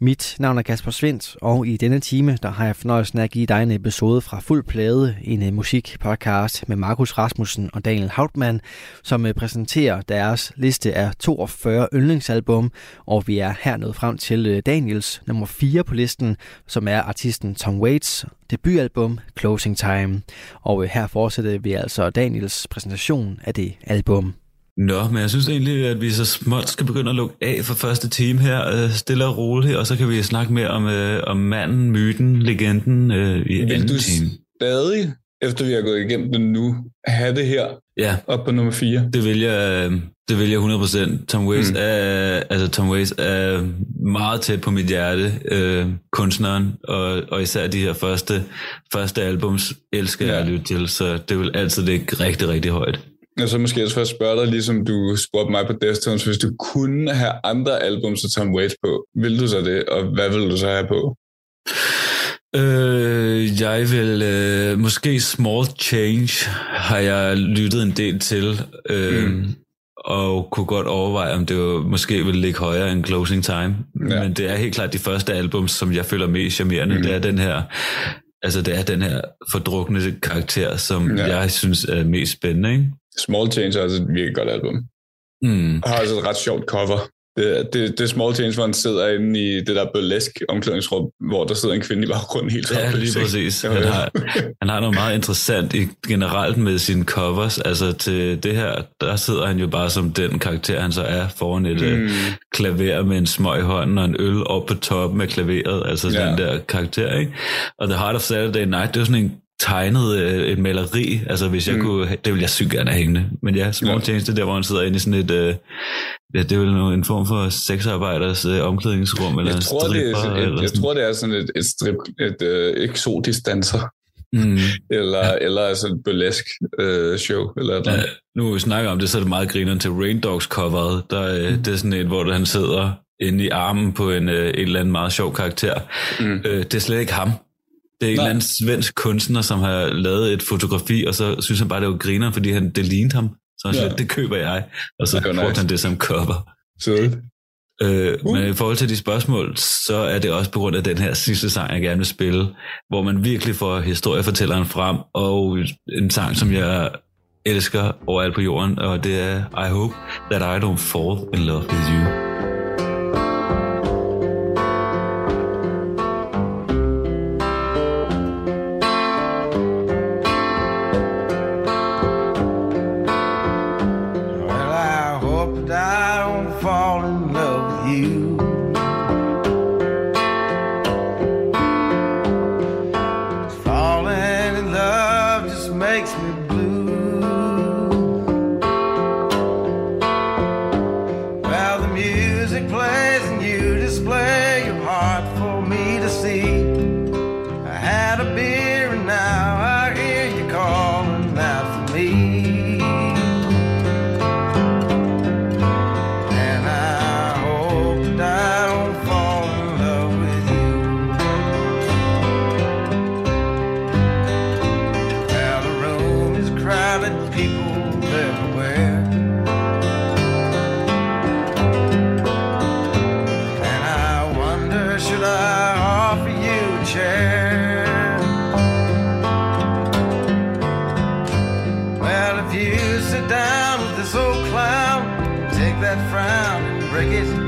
S1: Mit navn er Kasper Svendt, og i denne time der har jeg fornøjelsen af at give dig en episode fra Fuld Plade, en øh, musikpodcast med Markus Rasmussen og Daniel Hautmann, som øh, præsenterer deres liste af 42 yndlingsalbum, og vi er her nået frem til øh, Daniels nummer 4 på listen, som er artisten Tom Waits debutalbum Closing Time. Og her fortsætter vi altså Daniels præsentation af det album.
S3: Nå, men jeg synes egentlig, at vi så småt skal begynde at lukke af for første time her, øh, stille og roligt, og så kan vi snakke mere om, øh, om manden, myten, legenden øh, i Vil anden
S2: du
S3: time.
S2: stadig, efter vi har gået igennem det nu, have det her
S3: ja.
S2: op på nummer 4?
S3: Det vil jeg, det vil jeg 100%. Tom Waits, mm. er, altså Tom Waits er meget tæt på mit hjerte, øh, kunstneren, og, og især de her første, første albums elsker ja. jeg at lytte til, så det vil altid ligge rigtig, rigtig højt.
S2: Og så måske også for at spørge dig, ligesom du spurgte mig på Deftones, hvis du kunne have andre album så Tom Waits på, vil du så det, og hvad vil du så have på?
S3: Øh, jeg vil øh, måske Small Change har jeg lyttet en del til, øh, mm. og kunne godt overveje, om det var, måske ville ligge højere end Closing Time. Ja. Men det er helt klart de første album, som jeg føler mest charmerende. Mm. Det er den her Altså det er den her fordrukne karakter, som ja. jeg synes er mest spændende. Ikke?
S2: Small Change er altså et virkelig godt album. Mm. Har altså et ret sjovt cover. Det, det, det er Small Change, hvor han sidder inde i det der burlesk omklædningsrum, hvor der sidder en kvinde i baggrunden helt
S3: Ja, lige præcis. Han har, han har noget meget interessant i, generelt med sine covers. Altså til det her, der sidder han jo bare som den karakter, han så er foran et mm. klaver med en smøg i hånden og en øl op på toppen af klaveret. Altså ja. den der karakter, ikke? Og The Heart of Saturday Night, det er sådan en tegnet øh, et maleri, altså hvis jeg mm. kunne, det ville jeg sygt gerne have hængende. Men ja, Small ja. Der, hvor han sidder inde i sådan et, øh, ja, det er vel en form for sexarbejders øh, omklædningsrum, eller
S2: jeg tror, det er, sådan, jeg, jeg tror, det er sådan et, et, strip, et øh, eksotisk danser. Mm. *laughs* eller, ja. eller altså et burlesk øh, show. Eller et ja,
S3: nu vi snakker om det, så er det meget grineren til Rain Dogs coveret. Der, øh, mm. Det er sådan et, hvor han sidder inde i armen på en, øh, en eller anden meget sjov karakter. Mm. Øh, det er slet ikke ham. Det er en eller anden svensk kunstner, som har lavet et fotografi, og så synes han bare, det var griner, fordi han, det lignede ham. Så han ja. sagde, det køber jeg. Og så brugte nice. han det som cover.
S2: Sødt.
S3: Øh, uh. Men i forhold til de spørgsmål, så er det også på grund af den her sidste sang, jeg gerne vil spille, hvor man virkelig får historiefortælleren frem, og en sang, som jeg elsker overalt på jorden, og det er I Hope That I Don't Fall In Love With You.
S4: sit down with this old clown, take that
S3: frown and break it.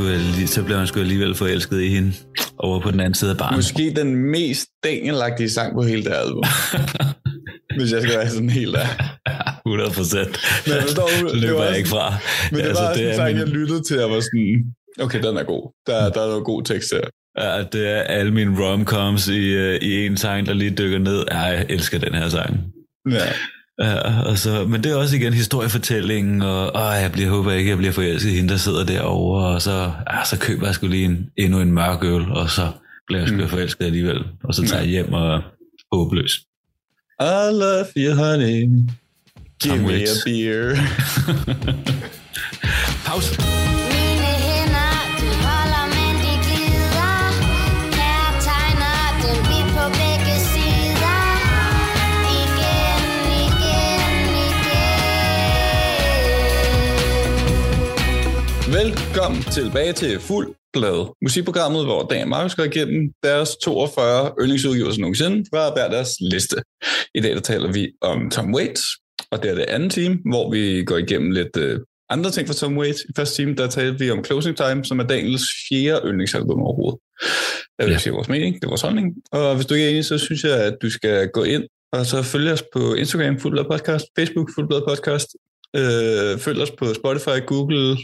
S3: Alli- så blev han sgu alligevel forelsket i hende over på den anden side af baren.
S2: Måske den mest danielagtige sang på hele det album. *laughs* Hvis jeg skal være sådan helt *laughs* der.
S3: 100 procent.
S2: Men jeg forstår,
S3: Det løber
S2: var
S3: jeg ikke fra.
S2: Men det
S3: Altså,
S2: var sådan en sang,
S3: min-
S2: jeg lyttede til, og var sådan, okay, den er god. Der, der er noget god tekst her.
S3: Ja, det er alle mine romcoms i, øh, i en sang, der lige dykker ned. Ja, jeg elsker den her sang.
S2: Ja.
S3: Ja, og så, men det er også igen historiefortællingen, og åh, jeg bliver, håber ikke, jeg bliver forelsket i hende, der sidder derovre, og så, ja, så køber jeg sgu lige en, endnu en mørk øl, og så bliver jeg sgu mm. forelsket alligevel, og så tager jeg hjem og er håbløs.
S2: I love you, honey. Give
S3: Tom
S2: me a
S3: Waits.
S2: beer. *laughs*
S3: Pause.
S2: Velkommen tilbage til Fuld Blad. Musikprogrammet, hvor Dan og Markus går igennem deres 42 yndlingsudgivelser nogensinde fra hver deres liste. I dag der taler vi om Tom Waits, og det er det andet team, hvor vi går igennem lidt øh, andre ting fra Tom Waits. I første time, der talte vi om Closing Time, som er Daniels fjerde yndlingsalbum overhovedet. Jeg vil
S3: Ja.
S2: sige vores mening, det er vores holdning. Og hvis du ikke er enig, så synes jeg, at du skal gå ind og så følge os på Instagram, Fuldblad Podcast, Facebook, Fuldblad Podcast, øh, følg os på Spotify, Google,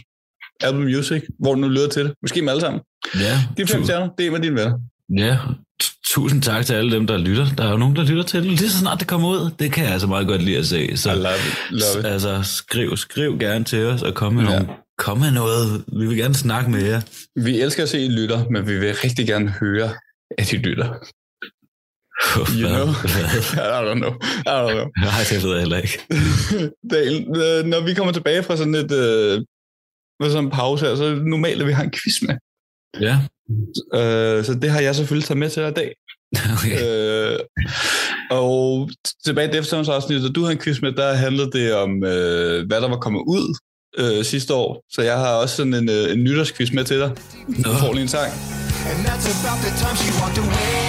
S2: Apple Music, hvor du nu lytter til det. Måske med alle sammen.
S3: Ja,
S2: De fem stjerner, det er med dine venner.
S3: ja, tusind tak til alle dem, der lytter. Der er jo nogen, der lytter til det lige så snart det kommer ud. Det kan jeg altså meget godt lide at se. Så,
S2: I love it. Love it.
S3: Altså, skriv, skriv gerne til os, og kom med,
S2: Ja.
S3: nogle, kom med noget. Vi vil gerne snakke med jer.
S2: Vi elsker at se, at I lytter, men vi vil rigtig gerne høre, at I lytter. You
S3: Hvad?
S2: know? *laughs* I don't know. I don't know. *laughs*
S3: Nej, det ved jeg heller ikke. *laughs*
S2: Daniel, øh, når vi kommer tilbage fra sådan et øh, med sådan en pause her, så er det normalt, at vi har en quiz med.
S3: Ja.
S2: Øh, så det har jeg selvfølgelig taget med til dig i dag. *laughs*
S3: Okay.
S2: Øh, og tilbage afsnit, da du har en quiz med, der handlede det om, øh, hvad der var kommet ud øh, sidste år. Så jeg har også sådan en, øh, en nytårsquiz med til dig. Du får lige en sang.
S6: And that's about the time she walked away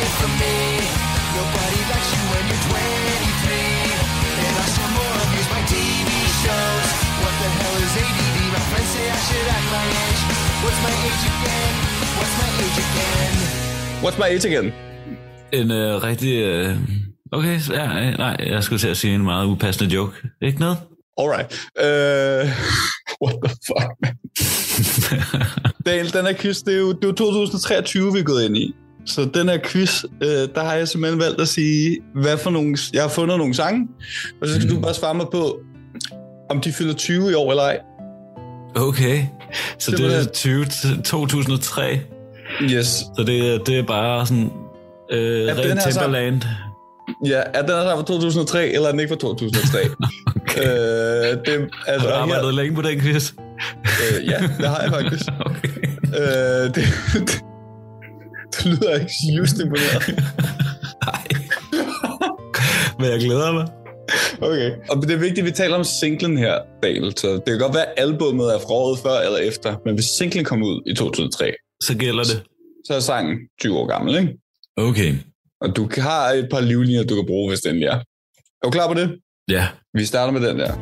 S6: What's my age again? What's my age again?
S2: What's my age again?
S3: En øh, rigtig... Øh, okay, ja, øh, nej, jeg skulle til at sige en meget upassende joke. Ikke noget?
S2: Alright. Uh, *laughs* what the fuck, man? *laughs* Daniel, den her quiz, det er jo, det er jo 2023, vi er gået ind i. Så den her quiz, øh, der har jeg simpelthen valgt at sige, hvad for nogle... Jeg har fundet nogle sange, og så skal mm. du bare svare mig på, om de fylder 20 i år eller ej.
S3: Okay. Så det er
S2: Simpelthen.
S3: 20, til 2003.
S2: Yes.
S3: Så det, er- det er bare sådan... Øh,
S2: den
S3: rent
S2: her
S3: Timberland.
S2: Ja, er den her fra 2003, eller er den ikke fra 2003? *laughs*
S3: Okay.
S2: øh, det,
S3: Har
S2: altså,
S3: du
S2: her,
S3: arbejdet længe på den quiz?
S2: øh, ja, det har jeg faktisk. *laughs*
S3: Okay.
S2: øh, det, det, det lyder ikke just imponeret. *laughs*
S3: Nej. Men jeg glæder mig. *laughs*
S2: Okay. Og det er vigtigt, at vi taler om singlen her, Daniel. Så det kan godt være, at albumet er fra året før eller efter, men hvis singlen kom ud i 2003,
S3: Så gælder det.
S2: så er sangen 20 år gammel, ikke?
S3: Okay.
S2: Og du har et par livlinjer, du kan bruge, hvis den er. Er du klar på det?
S3: Ja.
S2: Vi starter med den der.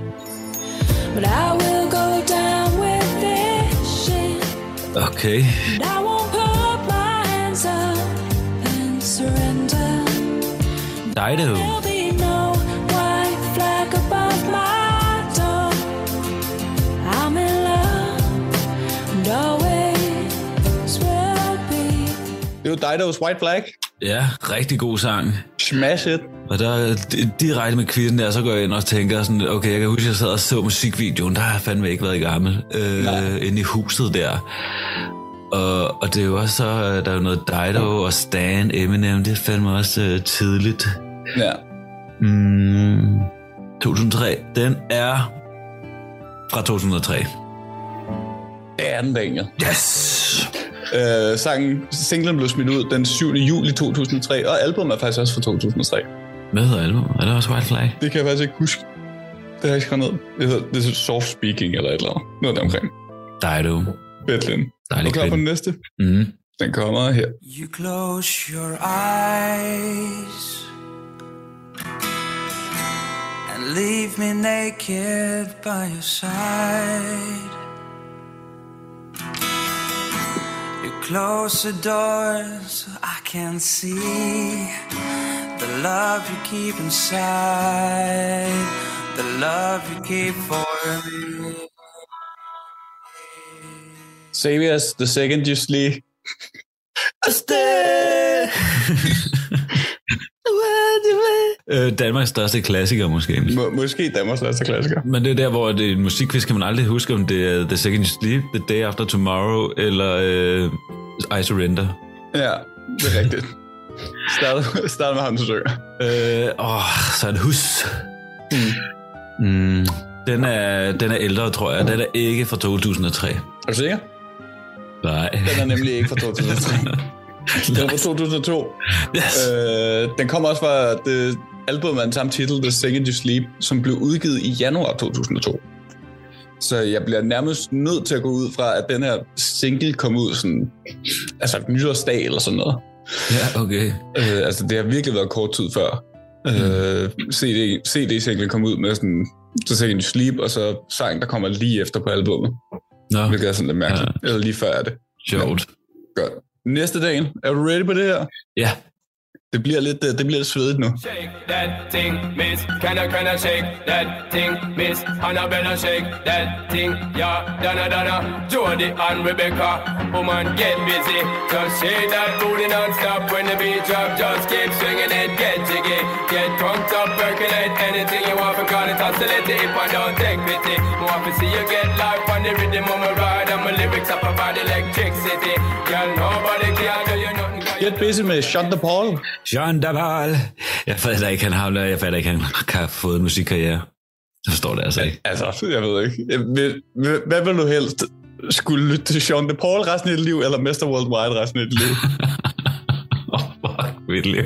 S7: But I will go down with this ship.
S3: Okay.
S7: I won't put my hands up and surrender.
S3: Dido.
S2: Det jo Dido's White Flag.
S3: Ja, rigtig god sang.
S2: Smash it.
S3: Og der di- direkte med quizzen der, så går jeg ind og tænker sådan, okay, jeg kan huske, at jeg sad og så musikvideoen, der har jeg fandme ikke været gammel, øh, inde i huset der. Og, og det er jo også så, øh, der er jo noget Dido og Stan, Eminem, det er fandme også øh, tidligt.
S2: Ja.
S3: Mm, 2003, den er fra 2003.
S2: Det er den, Daniel.
S3: Yes!
S2: Øh, sangen, singlen blev smidt ud den 7. juli 2003, og albumet er faktisk også fra 2003.
S3: Hvad hedder album? Er det også White Flag?
S2: Det kan jeg faktisk ikke huske. Det har jeg ikke skrevet ned. Det hedder det er soft speaking eller et eller andet. Noget deromkring. Fedt, Lynn. Er
S3: Dejlig
S2: du klar på den næste?
S3: Mm.
S2: Den kommer her.
S4: You close your eyes and leave me naked by your side. Close the door so I can see the love you keep inside, the love you keep for me.
S2: Save us The Second You Sleep. *laughs*
S3: Øh, Danmarks største klassiker måske.
S2: Må, måske Danmarks største klassiker.
S3: Men det er der, hvor det er en musikquiz, kan man aldrig huske, om det er The Second You Sleep, The Day After Tomorrow, eller øh, I Surrender.
S2: Ja, det er rigtigt. *laughs* Start, start med ham, du søger.
S3: Øh, åh, så er det hus. Mm. Den, er, den er ældre, tror jeg. Den er ikke fra 2003.
S2: Er du sikker?
S3: Nej.
S2: Den er nemlig ikke fra 2003. *laughs* Den er fra 2002.
S3: Yes.
S2: Øh, den kommer også fra det album med den samme titel, The Second You Sleep, som blev udgivet i januar 2002. Så jeg bliver nærmest nødt til at gå ud fra, at den her single kom ud sådan, altså nytårsdag eller sådan noget.
S3: Ja, okay.
S2: Øh, altså det har virkelig været kort tid før. Øh, CD, CD-singlen kom ud med sådan, The Second You Sleep, og så sang, der kommer lige efter på albumet.
S3: Nå,
S2: Hvilket er sådan lidt mærkeligt. Ja. Eller lige før er det.
S3: sjovt.
S2: Godt. Næste dagen. Er du ready på det her?
S3: Ja.
S2: Det bliver lidt, øh, det bliver lidt svedigt nu.
S8: Shake that thing, miss. Can I, can I shake that thing, miss? Annabella, shake that thing, yeah. Donna, Donna, Jody and Rebecca. Woman, get busy. Just shake that booty non-stop when the beat drop. Just keep swinging it, get jiggy. Get drunk up, percolate anything you want. Because it's oscillate if I don't take pity. Want to see you get life on the rhythm of ride. And lyrics up about electricity. Girl, nobody can do
S2: Get busy med Sean da Paul.
S3: Jean Daval. Jeg fatter ikke, han har, jeg fatter ikke, han har fået en musikkarriere. Jeg forstår det altså ikke.
S2: Altså, *laughs* jeg ved ikke. Jeg Hvad vil du helst? Skulle lytte til Sean da Paul resten af dit liv, eller Mr. Worldwide resten af dit liv? *laughs*
S3: Åh, oh, fuck, mit liv.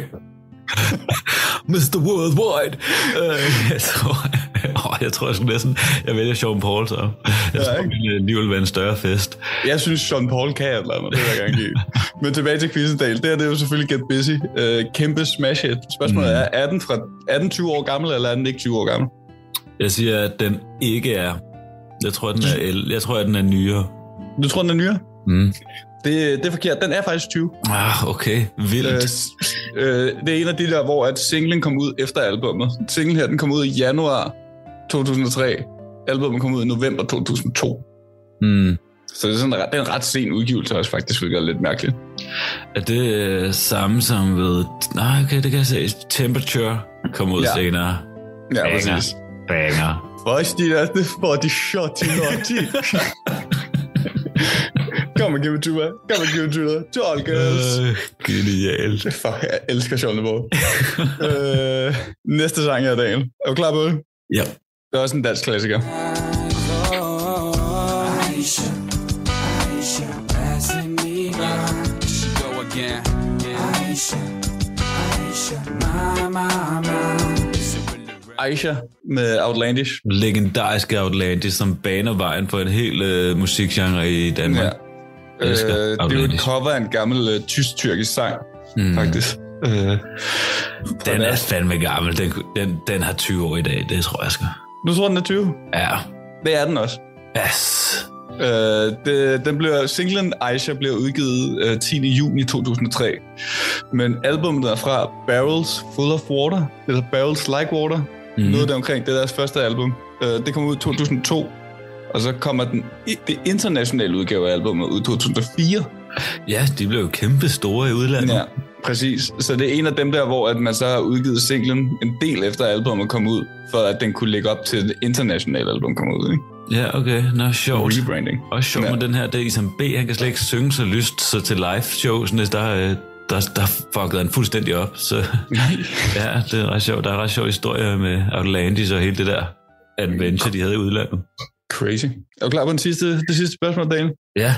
S3: Mr. Worldwide. Uh, jeg tror, *laughs* jeg tror jeg skulle næsten, jeg vælger Sean Paul så. Jeg
S2: Ja,
S3: tror,
S2: ikke?
S3: min øh, være en større fest.
S2: Jeg synes, Sean Paul kan eller andet, det vil jeg gerne give. *laughs* Men tilbage til Quizzendal. Det her det er jo selvfølgelig Get Busy. Uh, kæmpe smash hit. Spørgsmålet
S3: Mm.
S2: er, er den, fra, er den 20 år gammel, eller er den ikke 20 år gammel?
S3: Jeg siger, at den ikke er. Jeg tror, den er, el- jeg tror, at den er nyere.
S2: Du tror, den er nyere?
S3: Mm.
S2: Det, det er forkert. Den er faktisk 20.
S3: Ah, okay. Vildt.
S2: Øh, øh, det er en af de der, hvor at singlen kom ud efter albummet. Singlen her, den kom ud i januar 2003. Albummet kom ud i november 2002.
S3: Mm.
S2: Så det er, sådan, en ret- det er en ret sen udgivelse også faktisk, hvilket er lidt mærkeligt.
S3: Er det øh, samme som ved... Nej, okay, det kan jeg se. Temperature kom ud
S2: Ja.
S3: senere.
S2: Ja,
S3: Banger.
S2: præcis.
S3: Banger.
S2: Voice de der, det får de shot til Come and give to me. Come and give me. To all girls.
S3: Øh, genialt.
S2: Fuck, jeg elsker Paul. *laughs* øh, næste sang her, Daniel. Er du klar på det?
S3: Ja.
S2: Det er også en dansk klassiker.
S4: Aisha, Aisha, passing me by. She go again. Aisha, Aisha, my, my, my.
S2: Aisha med Outlandish.
S3: Legendariske Outlandish, som baner vejen for en hel øh, musikgenre i Danmark.
S2: Ja. Øh, det er jo et cover af en gammel øh, tysk-tyrkisk sang,
S3: Mm.
S2: faktisk. Øh,
S3: Den er fandme gammel. Den, den, den har 20 år i dag, det tror jeg skal.
S2: du tror, den er 20?
S3: Ja.
S2: Det er den også.
S3: Yes.
S2: Uh, det, den bliver, singlen Aisha bliver udgivet uh, 10. juni 2003. Men albumet er fra Barrels Full of Water, eller Barrels Like Water. Mm. Noget der omkring, det er deres første album. Uh, det kom ud i 2002. Og så kommer den, det internationale udgave af albumet ud i 2004.
S3: Ja, de blev jo kæmpe store i udlandet.
S2: Ja, præcis. Så det er en af dem der, hvor at man så har udgivet singlen en del efter albumet kom ud, for at den kunne lægge op til det internationale album kom ud. Ikke?
S3: Ja, okay. Nå, sjovt.
S2: Rebranding.
S3: Og sjovt
S2: Ja.
S3: med den her, det er Isam B, han kan slet ikke synge så lyst, så til live shows, der, øh, der, der fuckede han fuldstændig op. Så *laughs* ja, det er ret sjovt. Der er ret sjov historie med Atlantis og hele det der adventure, de havde i udlandet.
S2: Crazy. Er du klar på den sidste, det sidste spørgsmål, Daniel?
S3: Ja.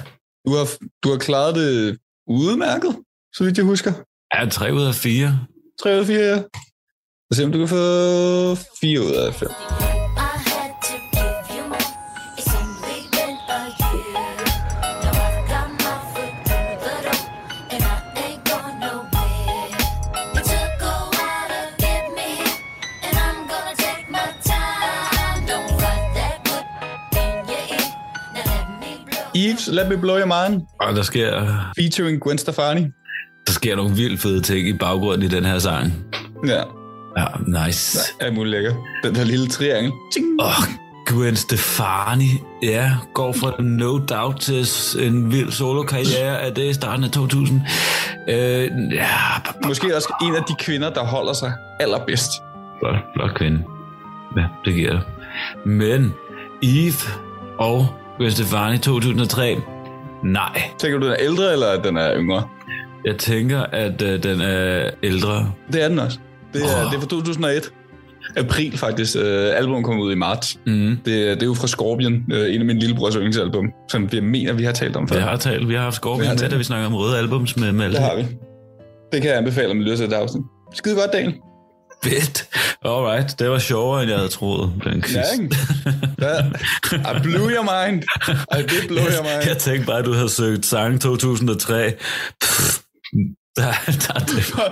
S2: Du har, du har klaret det udmærket, så vidt jeg husker.
S3: Ja, 3 ud af 4.
S2: 3 ud af 4, ja. Lad os se, om du kan få 4 ud af 5. Let Me Blow Your Mind.
S3: Og der sker,
S2: Featuring Gwen Stefani.
S3: der sker nogle vildt fede ting i baggrunden i den her sang.
S2: Ja,
S3: Ja, nice.
S2: er muligt lækker. Den der lille triangel.
S3: Åh, oh, Gwen Stefani, ja, går fra No Doubt til en vild solo-karriere. Er det i starten af 2000? Øh, ja,
S2: Måske også en af de kvinder, der holder sig allerbedst.
S3: flot, flot kvinde. Ja, det giver det. Men Eve og Gwen Stefani 2003, nej.
S2: Tænker du, den er ældre, eller at den er yngre?
S3: Jeg tænker, at øh, den er ældre.
S2: Det er den også. Det er, oh. det er fra 2001. April faktisk. Øh, album kom ud i marts.
S3: Mm.
S2: Det, det er jo fra Scorpion, øh, en af mine lillebrors yndlingsalbum, som vi mener, vi har talt om før.
S3: Vi har talt, vi har haft
S2: Vi
S3: Scorpion
S2: har
S3: med, da vi snakker om røde albums med Malte.
S2: Det har vi. Det kan jeg anbefale, om I lytter til det afsnit. Skide godt, Daniel.
S3: Fedt. Alright, det var sjovere, end jeg havde troet, den quiz.
S2: Ja, ikke? I blew your mind. I did blow your mind.
S3: Jeg tænkte bare, at du havde søgt sang 2003. Pff, der, der er det. *laughs*
S2: Og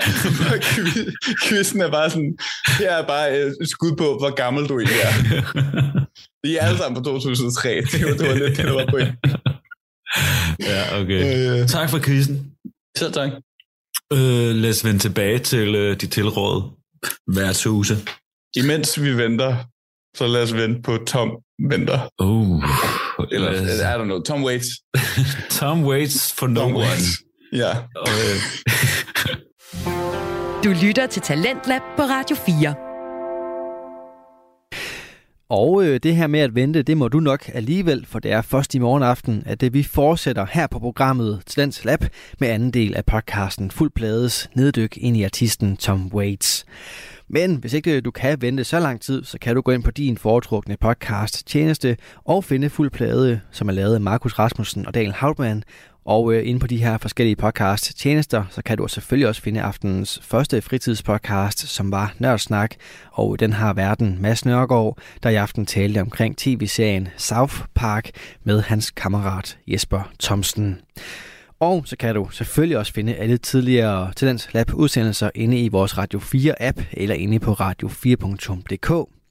S2: quiz- Quizzen er bare sådan, her er bare et skud på, hvor gammel du egentlig er. Vi er alle sammen på 2003. Det var, det var lidt det, der var på
S3: Ja, okay.
S2: Øh,
S3: Tak for quizzen.
S2: selv tak.
S3: Øh, lad os vende tilbage til øh, de tilrådede værtshuse.
S2: Imens vi venter, så lad os vente på Tom Venter.
S3: Uh,
S2: Eller, I don't know, Tom Waits. *laughs*
S3: Tom Waits for no
S2: Tom
S3: one.
S2: Waits. Ja.
S3: Og, øh,
S5: Du lytter til Talentlab på Radio 4.
S1: Og øh, det her med at vente, det må du nok alligevel, for det er først i morgen aften, at det vi fortsætter her på programmet Talents Lab med anden del af podcasten Fuld Plades neddyk ind i artisten Tom Waits. Men hvis ikke øh, du kan vente så lang tid, så kan du gå ind på din foretrukne podcast tjeneste og finde Fuld Plade, som er lavet af Markus Rasmussen og Daniel Hauptmann. Og øh, inde på de her forskellige podcast tjenester, så kan du selvfølgelig også finde aftenens første fritidspodcast, som var Nørdsnak. Og den har verden Mads Nørgaard, der i aften talte omkring tv-serien South Park med hans kammerat Jesper Thomsen. Og så kan du selvfølgelig også finde alle tidligere Talents Lab udsendelser inde i vores Radio 4 app eller inde på radio4.dk.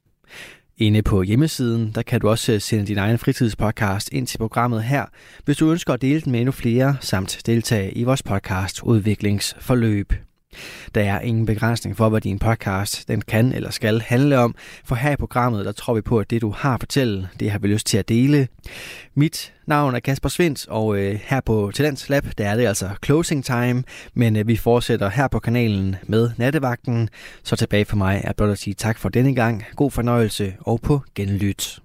S1: Inde på hjemmesiden, der kan du også øh, sende din egen fritidspodcast ind til programmet her, hvis du ønsker at dele den med endnu flere, samt deltage i vores podcast udviklingsforløb. Der er ingen begrænsning for, hvad din podcast den kan eller skal handle om, for her i programmet, der tror vi på, at det du har at fortælle, det har vi lyst til at dele. Mit navn er Kasper Svendt, og øh, her på Talents Lab, der er det altså closing time, men øh, vi fortsætter her på kanalen med nattevagten. Så tilbage for mig er blot at sige tak for denne gang, god fornøjelse og på genlyt.